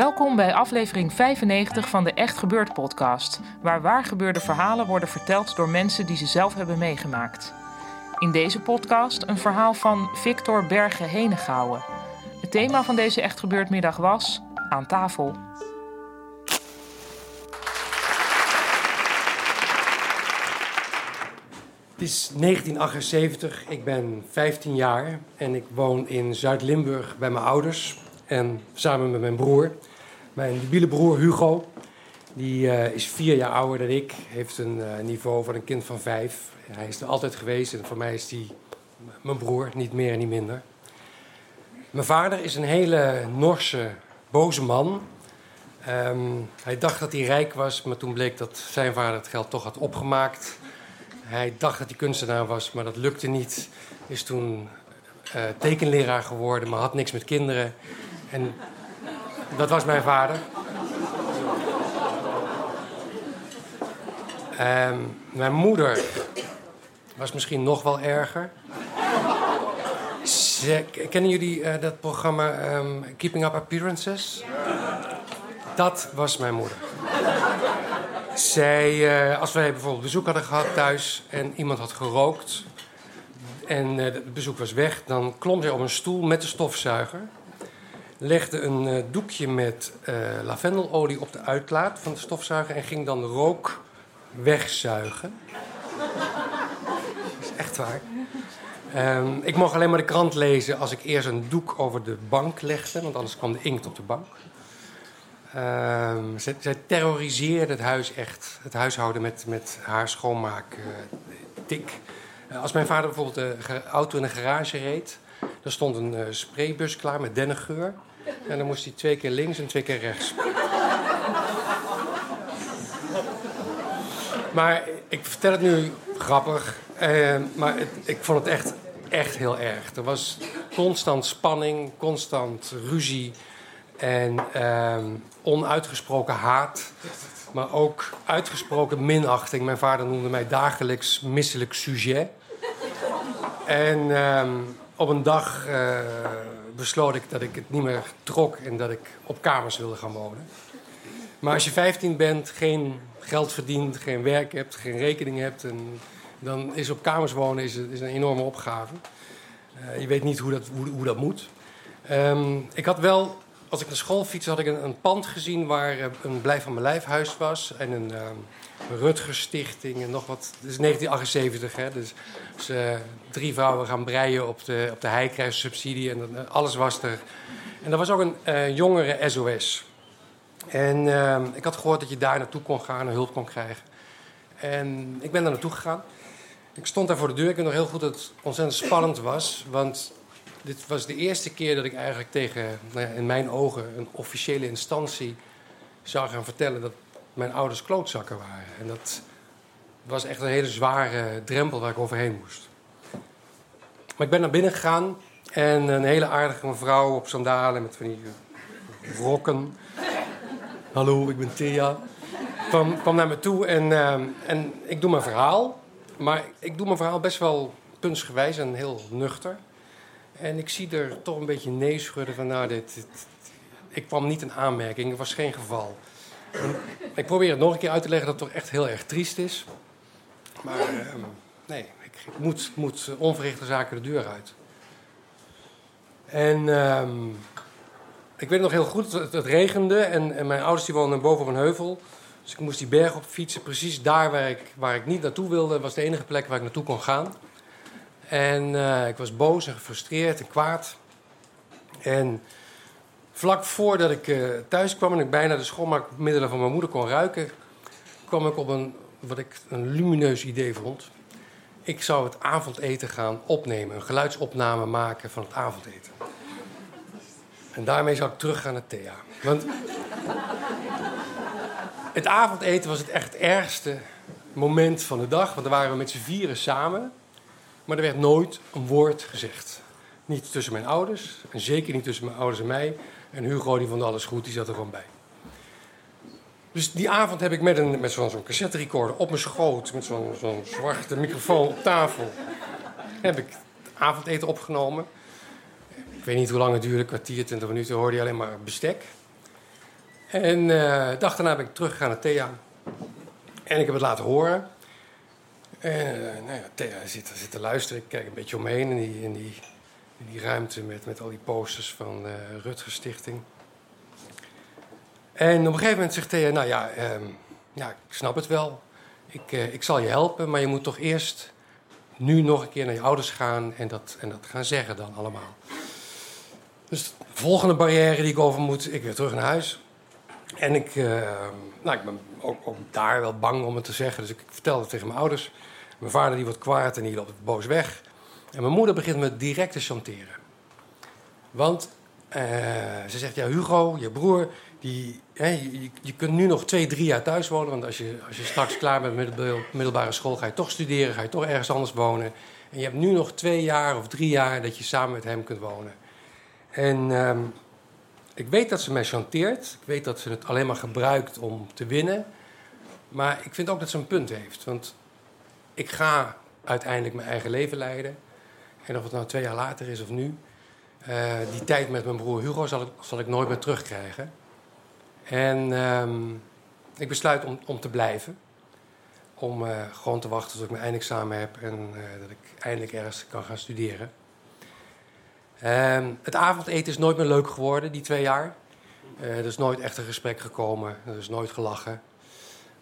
Welkom bij aflevering 95 van de Echt Gebeurd podcast, waar waargebeurde verhalen worden verteld door mensen die ze zelf hebben meegemaakt. In deze podcast een verhaal van Victor Berge Henegouwen. Het thema van deze Echt Gebeurd middag was aan tafel. Het is 1978, ik ben 15 jaar en ik woon in Zuid-Limburg bij mijn ouders. En samen met mijn broer, mijn debiele broer Hugo. Die eh, is vier jaar ouder dan ik, heeft een eh, niveau van een kind van vijf. Hij is er altijd geweest en voor mij is hij mijn broer, niet meer en niet minder. Mijn vader is een hele Norse, boze man. Ehm, hij dacht dat hij rijk was, maar toen bleek dat zijn vader het geld toch had opgemaakt. Hij dacht dat hij kunstenaar was, maar dat lukte niet. Is toen eh, tekenleraar geworden, maar had niks met kinderen. En dat was mijn vader. Ehm, mijn moeder was misschien nog wel erger. Kennen jullie eh, dat programma ehm, Keeping Up Appearances? Dat was mijn moeder. Zij, eh, als wij bijvoorbeeld bezoek hadden gehad thuis en iemand had gerookt en eh, het bezoek was weg, dan klom zij op een stoel met de stofzuiger, legde een eh, doekje met eh, lavendelolie op de uitlaat van de stofzuiger en ging dan de rook wegzuigen. Dat is echt waar. Ehm, ik mocht alleen maar de krant lezen als ik eerst een doek over de bank legde, want anders kwam de inkt op de bank. Ehm, zij, zij terroriseerde het huis echt. Het huishouden met, met haar schoonmaak eh, tik. Als mijn vader bijvoorbeeld de auto in een garage reed... dan stond een spraybus klaar met dennengeur. En dan moest hij twee keer links en twee keer rechts. maar ik vertel het nu grappig. eh, maar het- ik vond het echt, echt heel erg. Er was constant spanning, constant ruzie... En ehm, onuitgesproken haat, maar ook uitgesproken minachting. Mijn vader noemde mij dagelijks misselijk sujet. En ehm, op een dag eh, besloot ik dat ik het niet meer trok en dat ik op kamers wilde gaan wonen. Maar als je 15 bent, geen geld verdient, geen werk hebt, geen rekening hebt, en dan is op kamers wonen is, is een enorme opgave. Eh, je weet niet hoe dat, hoe, dat moet. Ehm, ik had wel, als ik naar school fietste, had ik een, pand gezien waar eh, een Blijf van mijn Lijf huis was. En een ehm Rutger Stichting en nog wat. Het is 1978, hè. Dus, dus, eh, drie vrouwen gaan breien op de, op de heikruissubsidie en eh, alles was er. En er was ook een jongere SOS. En ehm, ik had gehoord dat je daar naartoe kon gaan en hulp kon krijgen. En ik ben daar naartoe gegaan. Ik stond daar voor de deur. Ik weet nog heel goed dat het ontzettend spannend was. Want dit was de eerste keer dat ik eigenlijk tegen, nou ja, in mijn ogen, een officiële instantie zou gaan vertellen dat mijn ouders klootzakken waren. En dat was echt een hele zware drempel waar ik overheen moest. Maar ik ben naar binnen gegaan en een hele aardige mevrouw op sandalen met van die rokken. Hallo, ik ben Thea. Kwam, naar me toe en, ehm, en ik doe mijn verhaal. Maar ik doe mijn verhaal best wel puntsgewijs en heel nuchter. En ik zie er toch een beetje nee schudden van, nou, dit, ik kwam niet in aanmerking, het was geen geval. Ik probeer het nog een keer uit te leggen dat het toch echt heel erg triest is. Maar ehm, nee, ik, moet, moet onverrichte zaken de deur uit. En ehm, ik weet nog heel goed, het, het regende en, en, mijn ouders die woonden boven op een heuvel. Dus ik moest die berg op fietsen. Precies daar waar ik, waar ik niet naartoe wilde, was de enige plek waar ik naartoe kon gaan. En uh, ik was boos en gefrustreerd en kwaad. En vlak voordat ik uh, thuis kwam en ik bijna de schoonmaakmiddelen van mijn moeder kon ruiken, kwam ik op een, wat ik een lumineus idee vond. Ik zou het avondeten gaan opnemen, een geluidsopname maken van het avondeten. En daarmee zou ik teruggaan naar Thea. Want het avondeten was het echt ergste moment van de dag. Want dan waren we met z'n vieren samen. Maar er werd nooit een woord gezegd. Niet tussen mijn ouders. En zeker niet tussen mijn ouders en mij. En Hugo, die vond alles goed, die zat er gewoon bij. Dus die avond heb ik met, een, met zo'n cassette recorder op mijn schoot, met zo'n zo'n zwarte microfoon op tafel, heb ik het avondeten opgenomen. Ik weet niet hoe lang het duurde, kwartier, twintig minuten, hoorde je alleen maar bestek. En uh, dag daarna ben ik teruggegaan naar Thea. En ik heb het laten horen. En uh, nou ja, zit, te luisteren. Ik kijk een beetje omheen in die, in die, in die ruimte met, met al die posters van uh, Rutger Stichting. En op een gegeven moment zegt Thea, nou ja, um, ja ik snap het wel. Ik, ik zal je helpen, maar je moet toch eerst nu nog een keer naar je ouders gaan en dat, en dat gaan zeggen dan allemaal. Dus de volgende barrière die ik over moet, ik weer terug naar huis. En ik, uh, nou, ik ben ook, ook, daar wel bang om het te zeggen. Dus ik vertelde het tegen mijn ouders. Mijn vader die wordt kwaad en die loopt boos weg. En mijn moeder begint me direct te chanteren. Want uh, ze zegt, ja Hugo, je broer, die, hè, je, je, kunt nu nog twee, drie jaar thuis wonen. Want als je, als je straks klaar bent met de middelbare school, ga je toch studeren, ga je toch ergens anders wonen. En je hebt nu nog twee jaar of drie jaar dat je samen met hem kunt wonen. En um, ik weet dat ze mij chanteert. Ik weet dat ze het alleen maar gebruikt om te winnen. Maar ik vind ook dat ze een punt heeft. Want ik ga uiteindelijk mijn eigen leven leiden. En of het nou twee jaar later is of nu. Uh, die tijd met mijn broer Hugo zal ik, zal ik nooit meer terugkrijgen. En um, ik besluit om, om te blijven. Om uh, gewoon te wachten tot ik mijn eindexamen heb en uh, dat ik eindelijk ergens kan gaan studeren. Um, het avondeten is nooit meer leuk geworden, die twee jaar. Er is nooit echt een gesprek gekomen, er is nooit gelachen.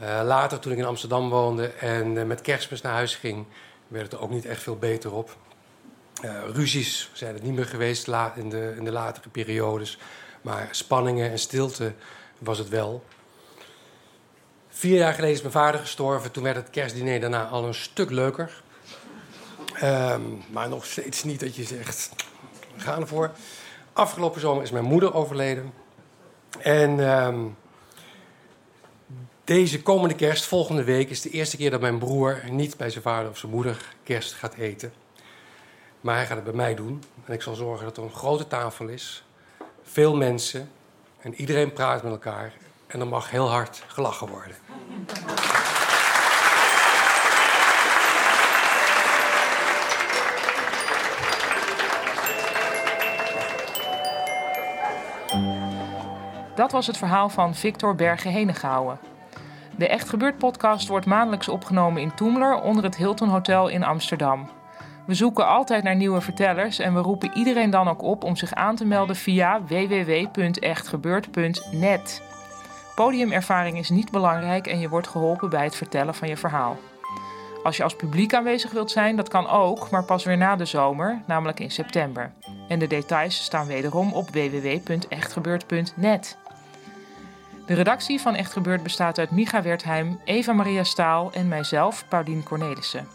Uh, later, toen ik in Amsterdam woonde en uh, met kerstmis naar huis ging, werd het er ook niet echt veel beter op. ruzies zijn het niet meer geweest in de, in de latere periodes, maar spanningen en stilte was het wel. Vier jaar geleden is mijn vader gestorven, toen werd het kerstdiner daarna al een stuk leuker. Um, maar nog steeds niet dat je zegt, we gaan ervoor. Afgelopen zomer is mijn moeder overleden. En um, deze komende kerst, volgende week, is de eerste keer dat mijn broer niet bij zijn vader of zijn moeder kerst gaat eten. Maar hij gaat het bij mij doen. En ik zal zorgen dat er een grote tafel is. Veel mensen. En iedereen praat met elkaar. En er mag heel hard gelachen worden. Dat was het verhaal van Victor Berge-Henegouwen. De Echt Gebeurd podcast wordt maandelijks opgenomen in Toemler onder het Hilton Hotel in Amsterdam. We zoeken altijd naar nieuwe vertellers en we roepen iedereen dan ook op om zich aan te melden via www.echtgebeurd.net. Podiumervaring is niet belangrijk en je wordt geholpen bij het vertellen van je verhaal. Als je als publiek aanwezig wilt zijn, dat kan ook, maar pas weer na de zomer, namelijk in september. En de details staan wederom op www.echtgebeurd.net. De redactie van Echt Gebeurd bestaat uit Micha Wertheim, Eva Maria Staal en mijzelf, Paulien Cornelissen.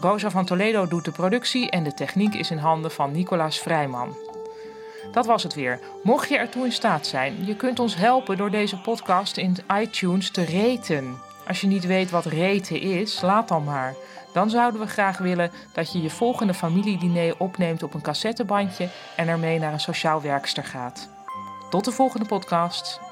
Rosa van Toledo doet de productie en de techniek is in handen van Nicolaas Vrijman. Dat was het weer. Mocht je ertoe in staat zijn, je kunt ons helpen door deze podcast in iTunes te reten. Als je niet weet wat reten is, laat dan maar. Dan zouden we graag willen dat je je volgende familiediner opneemt op een cassettebandje en ermee naar een sociaal werkster gaat. Tot de volgende podcast.